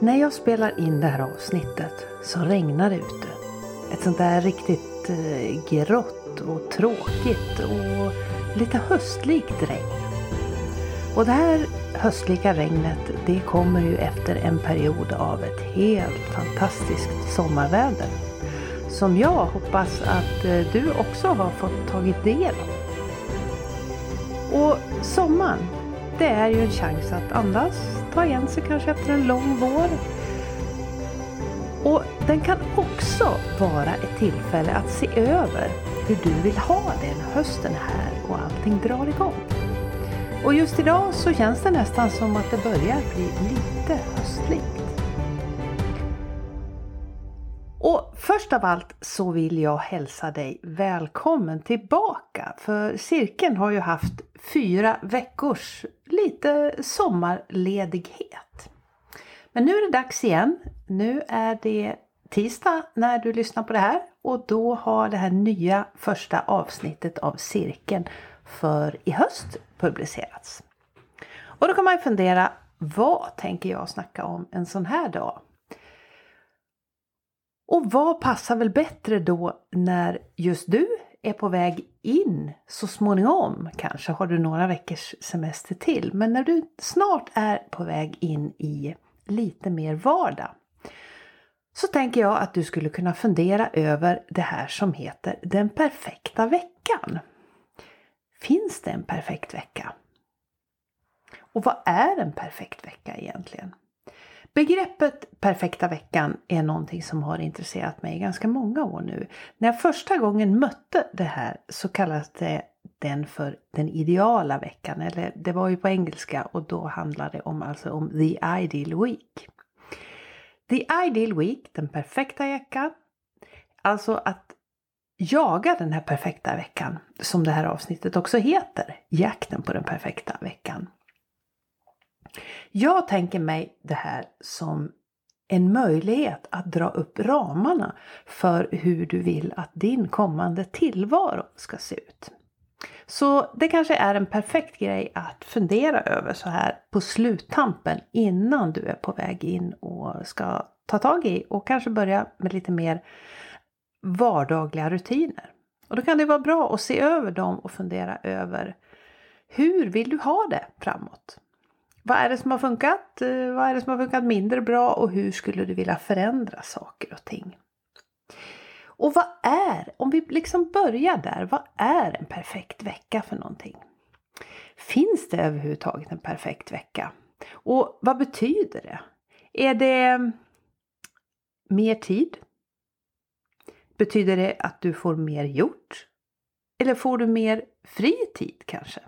När jag spelar in det här avsnittet så regnar det ute. Ett sånt där riktigt eh, grått och tråkigt och lite höstlikt regn. Och det här höstlika regnet det kommer ju efter en period av ett helt fantastiskt sommarväder. Som jag hoppas att eh, du också har fått tagit del av. Och sommaren, det är ju en chans att andas, ta igen sig kanske efter en lång vår. Och den kan också vara ett tillfälle att se över hur du vill ha den hösten här och allting drar igång. Och just idag så känns det nästan som att det börjar bli lite höstligt. Först av allt så vill jag hälsa dig välkommen tillbaka. För cirkeln har ju haft fyra veckors lite sommarledighet. Men nu är det dags igen. Nu är det tisdag när du lyssnar på det här och då har det här nya första avsnittet av cirkeln för i höst publicerats. Och då kan man ju fundera, vad tänker jag snacka om en sån här dag? Och vad passar väl bättre då när just du är på väg in så småningom, kanske har du några veckors semester till, men när du snart är på väg in i lite mer vardag. Så tänker jag att du skulle kunna fundera över det här som heter den perfekta veckan. Finns det en perfekt vecka? Och vad är en perfekt vecka egentligen? Begreppet perfekta veckan är någonting som har intresserat mig i ganska många år nu. När jag första gången mötte det här så kallades det den för den ideala veckan. Eller det var ju på engelska och då handlade det om, alltså om the ideal week. The ideal week, den perfekta veckan. Alltså att jaga den här perfekta veckan, som det här avsnittet också heter. Jakten på den perfekta veckan. Jag tänker mig det här som en möjlighet att dra upp ramarna för hur du vill att din kommande tillvaro ska se ut. Så det kanske är en perfekt grej att fundera över så här på sluttampen innan du är på väg in och ska ta tag i och kanske börja med lite mer vardagliga rutiner. Och då kan det vara bra att se över dem och fundera över hur vill du ha det framåt? Vad är det som har funkat? Eh, vad är det som har funkat mindre bra och hur skulle du vilja förändra saker och ting? Och vad är, om vi liksom börjar där, vad är en perfekt vecka för någonting? Finns det överhuvudtaget en perfekt vecka? Och vad betyder det? Är det mer tid? Betyder det att du får mer gjort? Eller får du mer fri tid kanske?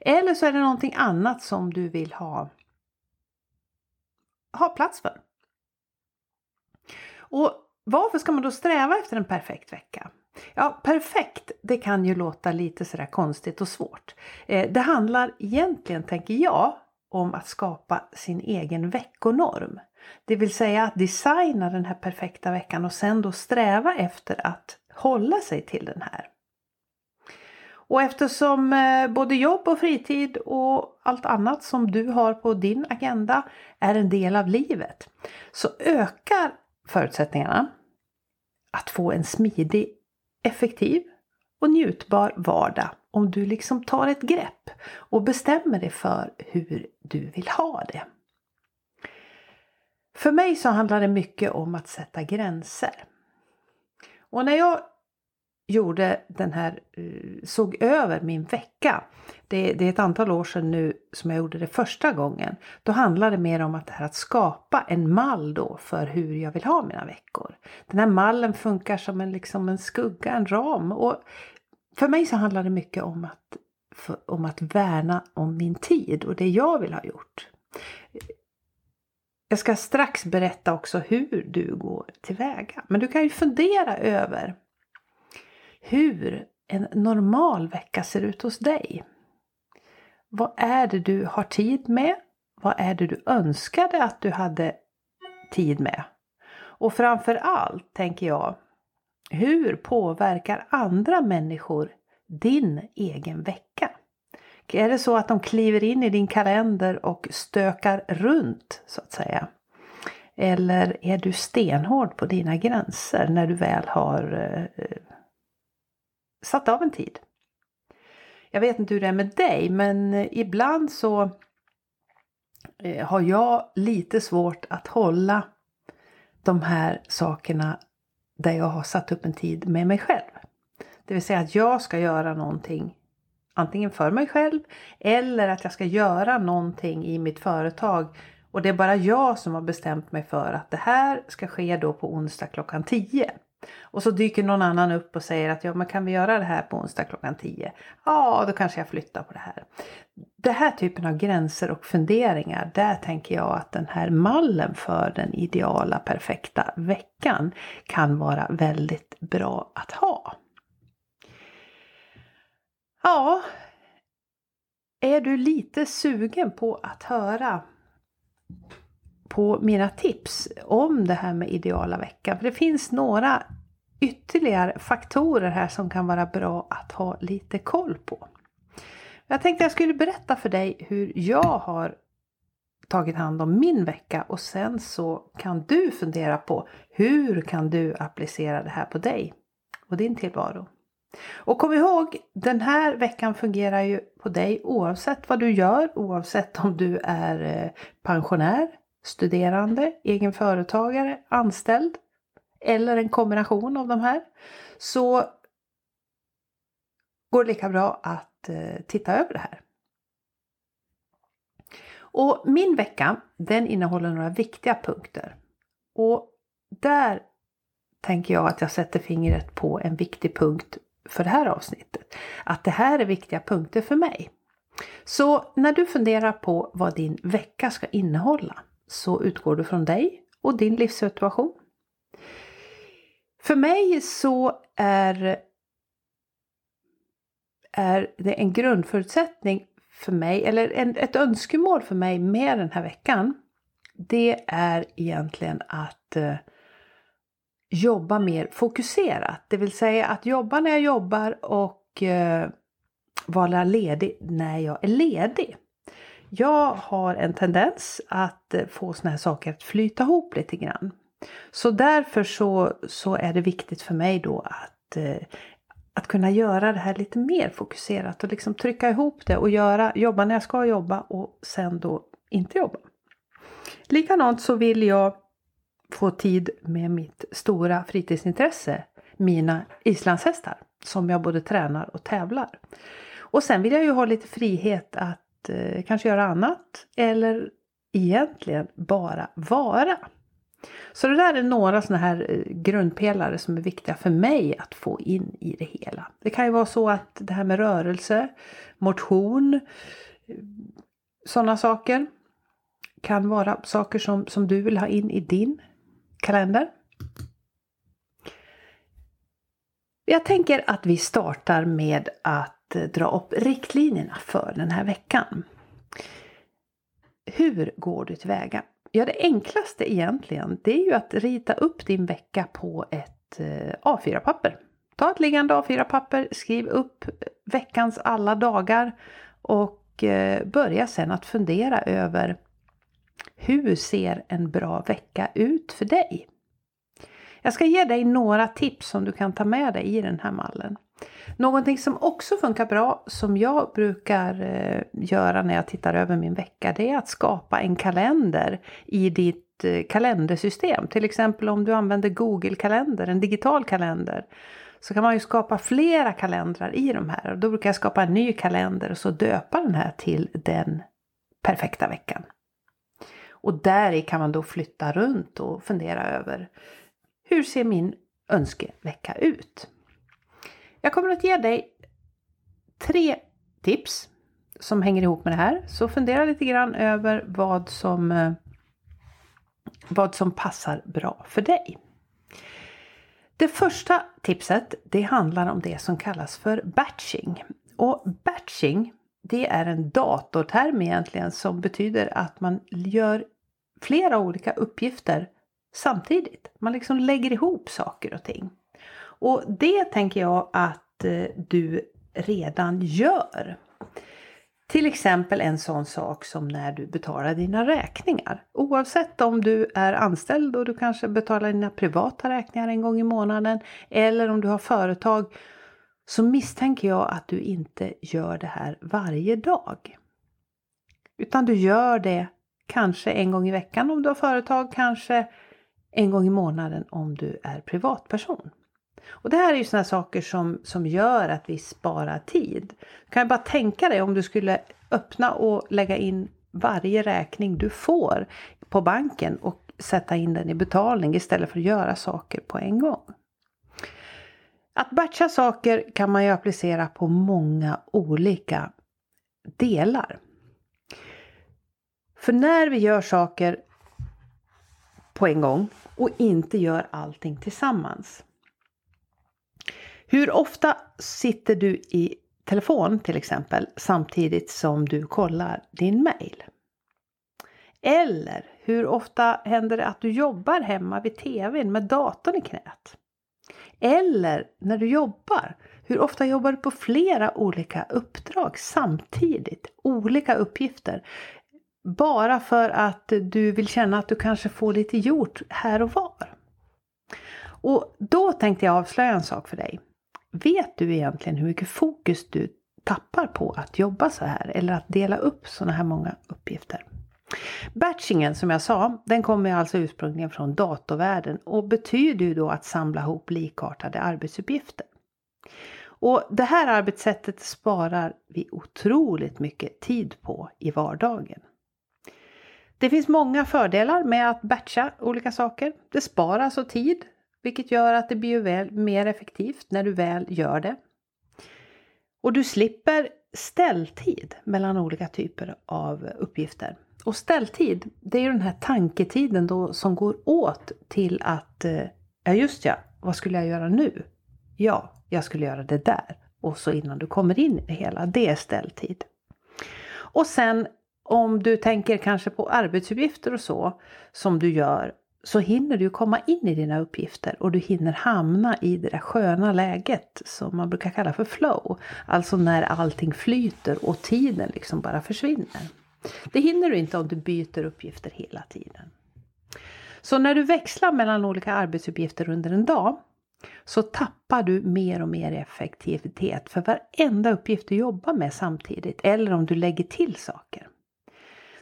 Eller så är det någonting annat som du vill ha, ha plats för. Och varför ska man då sträva efter en perfekt vecka? Ja, perfekt, det kan ju låta lite sådär konstigt och svårt. Eh, det handlar egentligen, tänker jag, om att skapa sin egen veckonorm. Det vill säga att designa den här perfekta veckan och sen då sträva efter att hålla sig till den här. Och eftersom eh, både jobb och fritid och allt annat som du har på din agenda är en del av livet så ökar förutsättningarna att få en smidig, effektiv och njutbar vardag om du liksom tar ett grepp och bestämmer dig för hur du vill ha det. För mig så handlar det mycket om att sätta gränser. Och när jag gjorde den här, eh, såg över min vecka. Det, det, är ett antal år sedan nu som jag gjorde det första gången. Då handlade det mer om att, det här, att skapa en mall då för hur jag vill ha mina veckor. Den här mallen funkar som en, liksom en skugga, en ram. Och för mig så handlar det mycket om att, för, om att värna om min tid och det jag vill ha gjort. Jag ska strax berätta också hur du går tillväga. Men du kan ju fundera över hur en normal vecka ser ut hos dig. Vad är det du har tid med? Vad är det du önskade att du hade tid med? Och framför allt tänker jag, hur påverkar andra människor din egen vecka? Är det så att de kliver in i din kalender och stökar runt så att säga? Eller är du stenhård på dina gränser när du väl har eh, satt av en tid? Jag vet inte hur det är med dig men eh, ibland så eh, har jag lite svårt att hålla de här sakerna där jag har satt upp en tid med mig själv. Det vill säga att jag ska göra någonting antingen för mig själv eller att jag ska göra någonting i mitt företag och det är bara jag som har bestämt mig för att det här ska ske då på onsdag klockan 10. Och så dyker någon annan upp och säger att ja men kan vi göra det här på onsdag klockan 10? Ja då kanske jag flyttar på det här. Den här typen av gränser och funderingar där tänker jag att den här mallen för den ideala perfekta veckan kan vara väldigt bra att ha. Ja, är du lite sugen på att höra på mina tips om det här med ideala veckan? För det finns några ytterligare faktorer här som kan vara bra att ha lite koll på. Jag tänkte jag skulle berätta för dig hur jag har tagit hand om min vecka och sen så kan du fundera på hur kan du applicera det här på dig och din tillvaro. Och kom ihåg, den här veckan fungerar ju på dig oavsett vad du gör, oavsett om du är eh, pensionär, studerande, egen företagare, anställd eller en kombination av de här. Så går det lika bra att eh, titta över det här. Och min vecka den innehåller några viktiga punkter. Och där tänker jag att jag sätter fingret på en viktig punkt för det här avsnittet. Att det här är viktiga punkter för mig. Så när du funderar på vad din vecka ska innehålla så utgår du från dig och din livssituation. För mig så är, är det en grundförutsättning för mig, eller en, ett önskemål för mig med den här veckan. Det är egentligen att eh, jobba mer fokuserat. Det vill säga att jobba när jag jobbar och eh, vara ledig när jag är ledig. Jag har en tendens att eh, få såna här saker att flyta ihop lite grann. Så därför så, så är det viktigt för mig då att, eh, att kunna göra det här lite mer fokuserat och liksom trycka ihop det och göra, jobba när jag ska jobba och sen då inte jobba. Likadant så vill jag få tid med mitt stora fritidsintresse, mina islandshästar, som jag både tränar och tävlar. Och sen vill jag ju ha lite frihet att eh, kanske göra annat eller egentligen bara vara. Så det där är några sådana här eh, grundpelare som är viktiga för mig att få in i det hela. Det kan ju vara så att det här med rörelse, motion, eh, sådana saker kan vara saker som, som du vill ha in i din kalender. Jag tänker att vi startar med att Eh, dra upp riktlinjerna för den här veckan. Hur går du tillväga? Ja, det enklaste egentligen det är ju att rita upp din vecka på ett eh, A4-papper. Ta ett liggande A4-papper, skriv upp veckans alla dagar och eh, börja sen att fundera över hur ser en bra vecka ut för dig? Jag ska ge dig några tips som du kan ta med dig i den här mallen. Någonting som också funkar bra som jag brukar eh, göra när jag tittar över min vecka det är att skapa en kalender i ditt eh, kalendersystem. Till exempel om du använder Google kalender, en digital kalender. Så kan man ju skapa flera kalendrar i de här. Då brukar jag skapa en ny kalender och så döpa den här till den perfekta veckan. Och där kan man då flytta runt och fundera över hur ser min önskevecka ut? Jag kommer att ge dig tre tips som hänger ihop med det här. Så fundera lite grann över vad som, eh, vad som passar bra för dig. Det första tipset det handlar om det som kallas för batching. Och batching det är en datorterm egentligen som betyder att man gör flera olika uppgifter samtidigt. Man liksom lägger ihop saker och ting. Och det tänker jag att eh, du redan gör. Till exempel en sån sak som när du betalar dina räkningar. Oavsett om du är anställd och du kanske betalar dina privata räkningar en gång i månaden eller om du har företag så misstänker jag att du inte gör det här varje dag. Utan du gör det kanske en gång i veckan om du har företag, kanske en gång i månaden om du är privatperson. Och det här är ju sådana saker som, som gör att vi sparar tid. Du kan ju bara tänka dig om du skulle öppna och lägga in varje räkning du får på banken och sätta in den i betalning istället för att göra saker på en gång. Att batcha saker kan man ju applicera på många olika delar. För när vi gör saker på en gång och inte gör allting tillsammans. Hur ofta sitter du i telefon till exempel samtidigt som du kollar din mail? Eller hur ofta händer det att du jobbar hemma vid tvn med datorn i knät? Eller när du jobbar, hur ofta jobbar du på flera olika uppdrag samtidigt? Olika uppgifter. Bara för att du vill känna att du kanske får lite gjort här och var. Och då tänkte jag avslöja en sak för dig. Vet du egentligen hur mycket fokus du tappar på att jobba så här eller att dela upp sådana här många uppgifter? Batchingen som jag sa, den kommer alltså ursprungligen från datorvärlden och betyder ju då att samla ihop likartade arbetsuppgifter. Och det här arbetssättet sparar vi otroligt mycket tid på i vardagen. Det finns många fördelar med att batcha olika saker. Det sparar alltså tid, vilket gör att det blir väl mer effektivt när du väl gör det. Och du slipper ställtid mellan olika typer av uppgifter. Och ställtid, det är ju den här tanketiden då som går åt till att, eh, ja just ja, vad skulle jag göra nu? Ja, jag skulle göra det där. Och så innan du kommer in i det hela, det är ställtid. Och sen om du tänker kanske på arbetsuppgifter och så som du gör så hinner du komma in i dina uppgifter och du hinner hamna i det där sköna läget som man brukar kalla för flow. Alltså när allting flyter och tiden liksom bara försvinner. Det hinner du inte om du byter uppgifter hela tiden. Så när du växlar mellan olika arbetsuppgifter under en dag så tappar du mer och mer effektivitet för varenda uppgift du jobbar med samtidigt eller om du lägger till saker.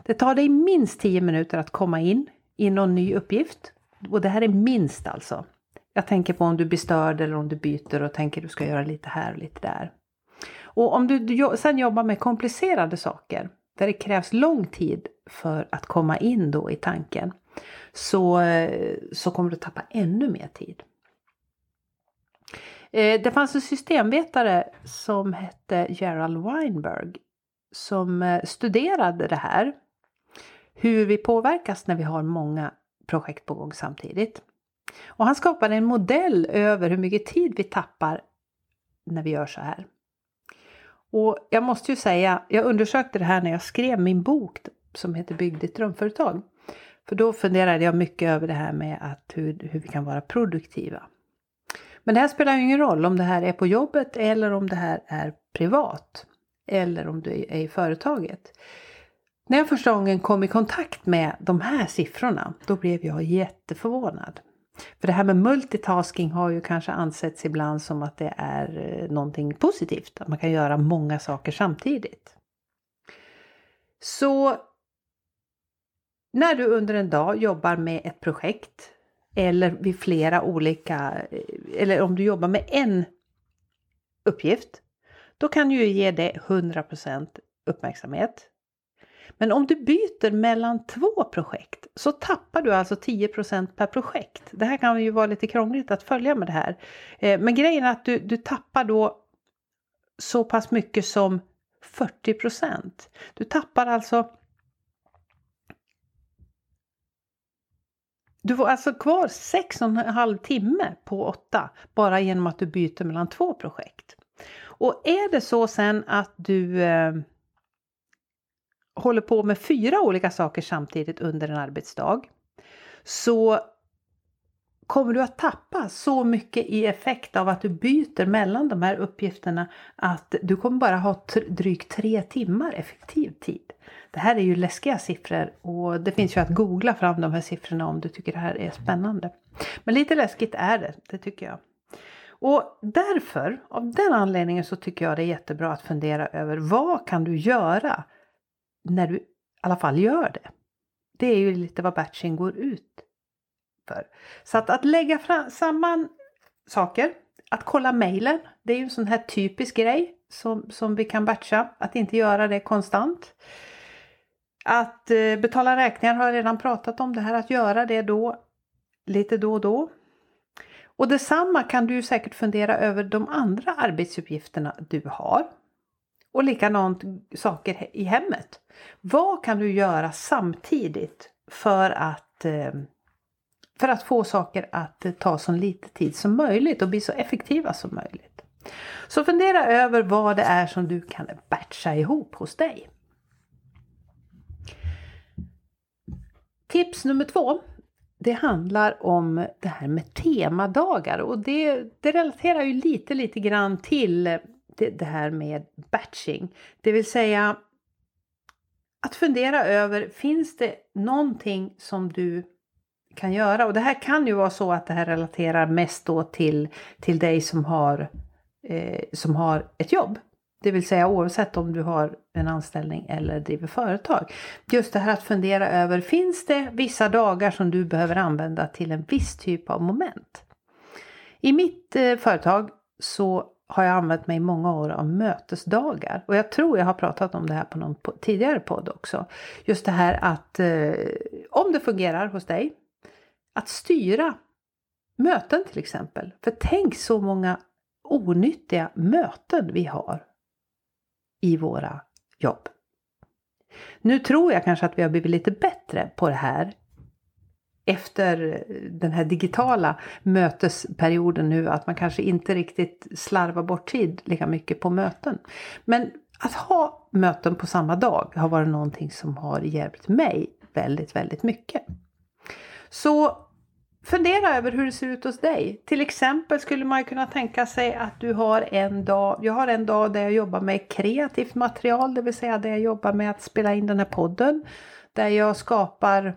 Det tar dig minst 10 minuter att komma in i någon ny uppgift. Och det här är minst alltså. Jag tänker på om du blir störd eller om du byter och tänker du ska göra lite här och lite där. Och om du sen jobbar med komplicerade saker där det krävs lång tid för att komma in då i tanken så, så kommer du tappa ännu mer tid. Eh, det fanns en systemvetare som hette Gerald Weinberg som eh, studerade det här hur vi påverkas när vi har många projekt på gång samtidigt. Och han skapade en modell över hur mycket tid vi tappar när vi gör så här. Och jag måste ju säga, jag undersökte det här när jag skrev min bok som heter Bygg ditt drömföretag. För då funderade jag mycket över det här med att hur, hur vi kan vara produktiva. Men det här spelar ju ingen roll om det här är på jobbet eller om det här är privat. Eller om du är i företaget. När jag första gången kom i kontakt med de här siffrorna, då blev jag jätteförvånad. För det här med multitasking har ju kanske ansetts ibland som att det är eh, någonting positivt, att man kan göra många saker samtidigt. Så när du under en dag jobbar med ett projekt eller vid flera olika, eh, eller om du jobbar med en uppgift, då kan du ju ge det 100% uppmärksamhet. Men om du byter mellan två projekt så tappar du alltså 10% per projekt. Det här kan ju vara lite krångligt att följa med det här. Eh, men grejen är att du, du tappar då så pass mycket som 40% Du tappar alltså Du får alltså kvar 6,5 timme på 8 bara genom att du byter mellan två projekt. Och är det så sen att du eh, håller på med fyra olika saker samtidigt under en arbetsdag så kommer du att tappa så mycket i effekt av att du byter mellan de här uppgifterna att du kommer bara ha drygt tre timmar effektiv tid. Det här är ju läskiga siffror och det finns ju att googla fram de här siffrorna om du tycker det här är spännande. Men lite läskigt är det, det tycker jag. Och därför, av den anledningen så tycker jag det är jättebra att fundera över vad kan du göra när du i alla fall gör det. Det är ju lite vad batching går ut för. Så att, att lägga fram, samman saker, att kolla mejlen, det är ju en sån här typisk grej som, som vi kan batcha, att inte göra det konstant. Att eh, betala räkningar har jag redan pratat om, det här att göra det då lite då och då. Och detsamma kan du säkert fundera över de andra arbetsuppgifterna du har. Och likadant saker i hemmet. Vad kan du göra samtidigt för att, eh, för att få saker att eh, ta så lite tid som möjligt och bli så effektiva som möjligt? Så fundera över vad det är som du kan batcha ihop hos dig. Tips nummer två det handlar om det här med temadagar och det, det relaterar ju lite, lite grann till det, det här med batching. Det vill säga att fundera över, finns det någonting som du kan göra? Och det här kan ju vara så att det här relaterar mest då till, till dig som har, eh, som har ett jobb. Det vill säga oavsett om du har en anställning eller driver företag. Just det här att fundera över, finns det vissa dagar som du behöver använda till en viss typ av moment? I mitt eh, företag så har jag använt mig i många år av mötesdagar. Och jag tror jag har pratat om det här på någon tidigare podd också. Just det här att eh, om det fungerar hos dig, att styra möten till exempel. För tänk så många onyttiga möten vi har i våra jobb. Nu tror jag kanske att vi har blivit lite bättre på det här efter den här digitala mötesperioden nu att man kanske inte riktigt slarvar bort tid lika mycket på möten. Men att ha möten på samma dag har varit någonting som har hjälpt mig väldigt, väldigt mycket. Så Fundera över hur det ser ut hos dig. Till exempel skulle man kunna tänka sig att du har en dag, jag har en dag där jag jobbar med kreativt material, det vill säga där jag jobbar med att spela in den här podden. Där jag skapar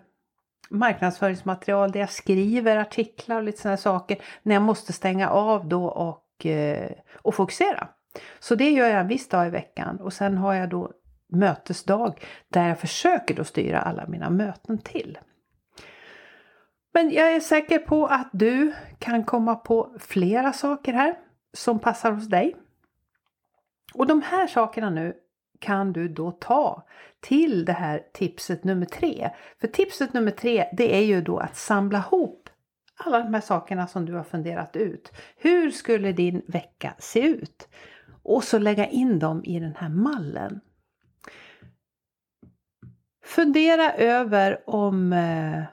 marknadsföringsmaterial, där jag skriver artiklar och lite sådana saker. När jag måste stänga av då och, eh, och fokusera. Så det gör jag en viss dag i veckan och sen har jag då mötesdag där jag försöker då styra alla mina möten till. Men jag är säker på att du kan komma på flera saker här som passar hos dig. Och de här sakerna nu kan du då ta till det här tipset nummer tre. För tipset nummer tre det är ju då att samla ihop alla de här sakerna som du har funderat ut. Hur skulle din vecka se ut? Och så lägga in dem i den här mallen. Fundera över om eh,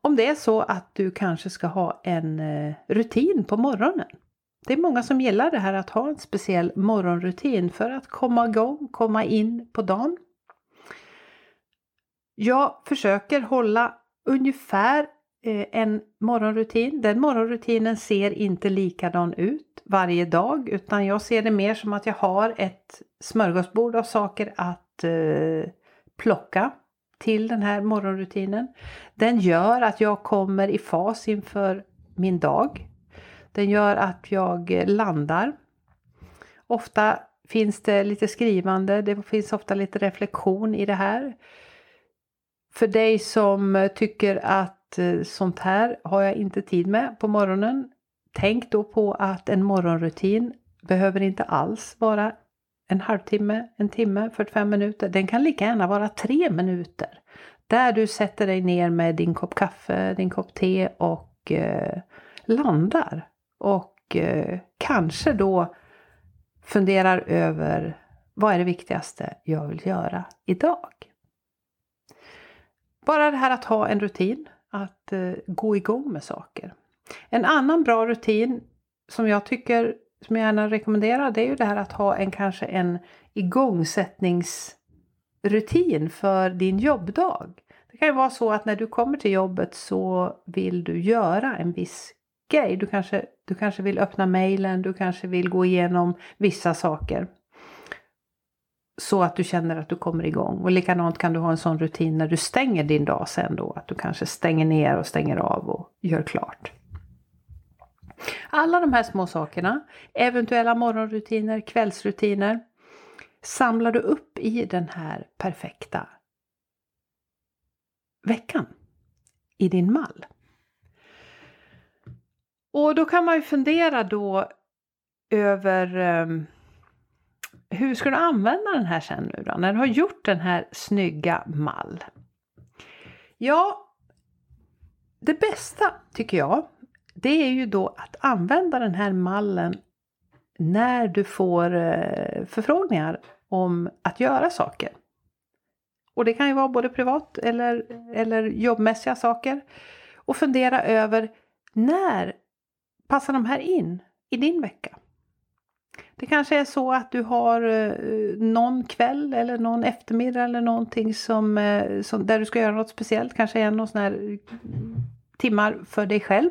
om det är så att du kanske ska ha en eh, rutin på morgonen. Det är många som gillar det här att ha en speciell morgonrutin för att komma igång, komma in på dagen. Jag försöker hålla ungefär eh, en morgonrutin. Den morgonrutinen ser inte likadan ut varje dag utan jag ser det mer som att jag har ett smörgåsbord av saker att eh, plocka till den här morgonrutinen. Den gör att jag kommer i fas inför min dag. Den gör att jag landar. Ofta finns det lite skrivande, det finns ofta lite reflektion i det här. För dig som tycker att eh, sånt här har jag inte tid med på morgonen. Tänk då på att en morgonrutin behöver inte alls vara en halvtimme, en timme, 45 minuter. Den kan lika gärna vara tre minuter. Där du sätter dig ner med din kopp kaffe, din kopp te och eh, landar. Och eh, kanske då funderar över vad är det viktigaste jag vill göra idag? Bara det här att ha en rutin, att eh, gå igång med saker. En annan bra rutin som jag tycker som jag gärna rekommenderar det är ju det här att ha en kanske en igångsättningsrutin för din jobbdag. Det kan ju vara så att när du kommer till jobbet så vill du göra en viss grej. Du kanske, du kanske vill öppna mejlen, du kanske vill gå igenom vissa saker. Så att du känner att du kommer igång. Och likadant kan du ha en sån rutin när du stänger din dag sen då. Att du kanske stänger ner och stänger av och gör klart. Alla de här små sakerna, eventuella morgonrutiner, kvällsrutiner, samlar du upp i den här perfekta veckan. I din mall. Och då kan man ju fundera då över um, hur ska du använda den här sen nu då? När du har gjort den här snygga mall. Ja, det bästa tycker jag, det är ju då att använda den här mallen när du får eh, förfrågningar om att göra saker. Och det kan ju vara både privat eller, eller jobbmässiga saker. Och fundera över när passar de här in i din vecka? Det kanske är så att du har eh, någon kväll eller någon eftermiddag eller någonting som, eh, som, där du ska göra något speciellt. Kanske en och sån här timmar för dig själv.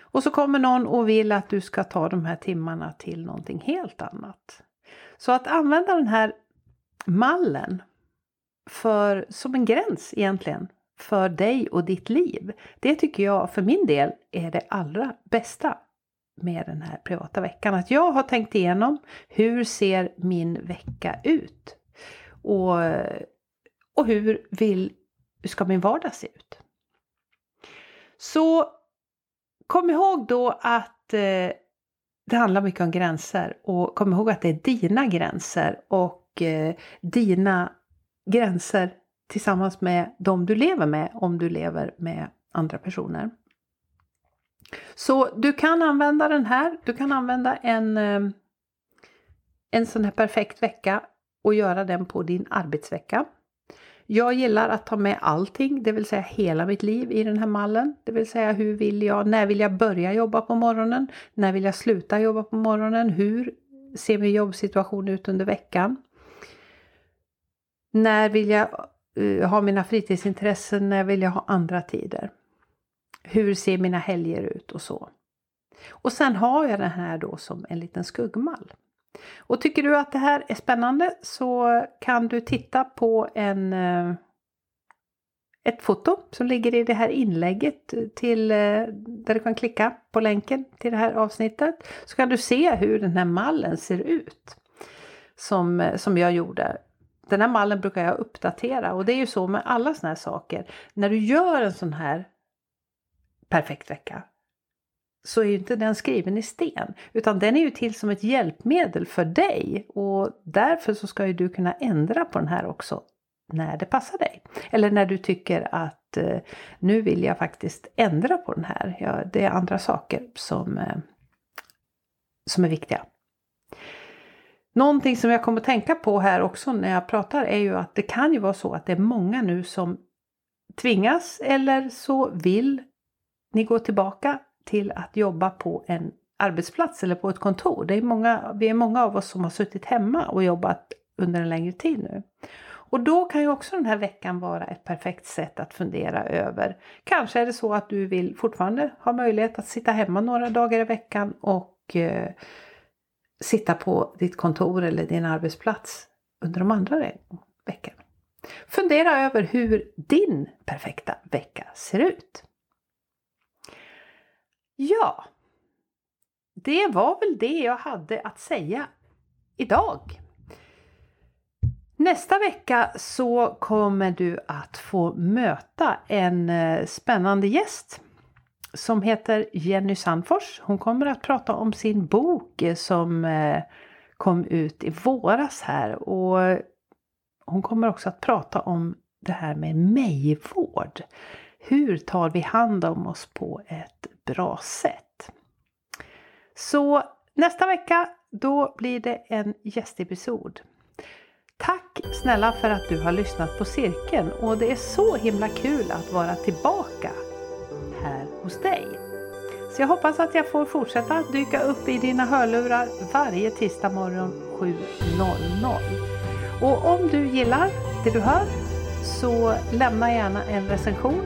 Och så kommer någon och vill att du ska ta de här timmarna till någonting helt annat. Så att använda den här mallen för, som en gräns egentligen för dig och ditt liv. Det tycker jag för min del är det allra bästa med den här privata veckan. Att jag har tänkt igenom hur ser min vecka ut? Och, och hur vill, ska min vardag se ut? Så kom ihåg då att eh, det handlar mycket om gränser och kom ihåg att det är dina gränser och eh, dina gränser tillsammans med de du lever med om du lever med andra personer. Så du kan använda den här, du kan använda en, eh, en sån här perfekt vecka och göra den på din arbetsvecka. Jag gillar att ta med allting, det vill säga hela mitt liv i den här mallen. Det vill säga hur vill jag, när vill jag börja jobba på morgonen? När vill jag sluta jobba på morgonen? Hur ser min jobbsituation ut under veckan? När vill jag Eh, ha mina fritidsintressen? När vill jag ha andra tider? Hur ser mina helger ut och så? Och sen har jag den här då som en liten skuggmall. Och tycker du att det här är spännande så kan du titta på en eh, ett foto som ligger i det här inlägget till, eh, där du kan klicka på länken till det här avsnittet. Så kan du se hur den här mallen ser ut. Som, som jag gjorde den här mallen brukar jag uppdatera och det är ju så med alla såna här saker. När du gör en sån här perfekt vecka så är ju inte den skriven i sten utan den är ju till som ett hjälpmedel för dig och därför så ska ju du kunna ändra på den här också när det passar dig. Eller när du tycker att eh, nu vill jag faktiskt ändra på den här. Ja, det är andra saker som, eh, som är viktiga. Någonting som jag kommer att tänka på här också när jag pratar är ju att det kan ju vara så att det är många nu som tvingas eller så vill ni gå tillbaka till att jobba på en arbetsplats eller på ett kontor. Det är många, vi är många av oss som har suttit hemma och jobbat under en längre tid nu. Och då kan ju också den här veckan vara ett perfekt sätt att fundera över. Kanske är det så att du vill fortfarande ha möjlighet att sitta hemma några dagar i veckan och eh, sitta på ditt kontor eller din arbetsplats under de andra veckorna. Fundera över hur din perfekta vecka ser ut. Ja, det var väl det jag hade att säga idag. Nästa vecka så kommer du att få möta en eh, spännande gäst som heter Jenny Sandfors. Hon kommer att prata om sin bok eh, som eh, kom ut i våras här och hon kommer också att prata om det här med mejvård. Hur tar vi hand om oss på ett bra sätt? Så nästa vecka då blir det en gästepisod. Tack snälla för att du har lyssnat på cirkeln och det är så himla kul att vara tillbaka hos dig. Så jag hoppas att jag får fortsätta dyka upp i dina hörlurar varje tisdag morgon 7.00. Och om du gillar det du hör så lämna gärna en recension.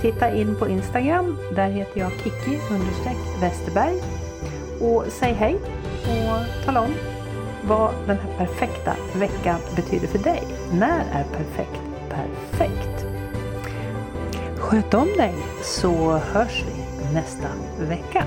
Titta in på Instagram, där heter jag Kiki Westerberg. Och säg hej och tala om vad den här perfekta veckan betyder för dig. När är perfekt perfekt? Sköt om dig så hörs vi nästa vecka.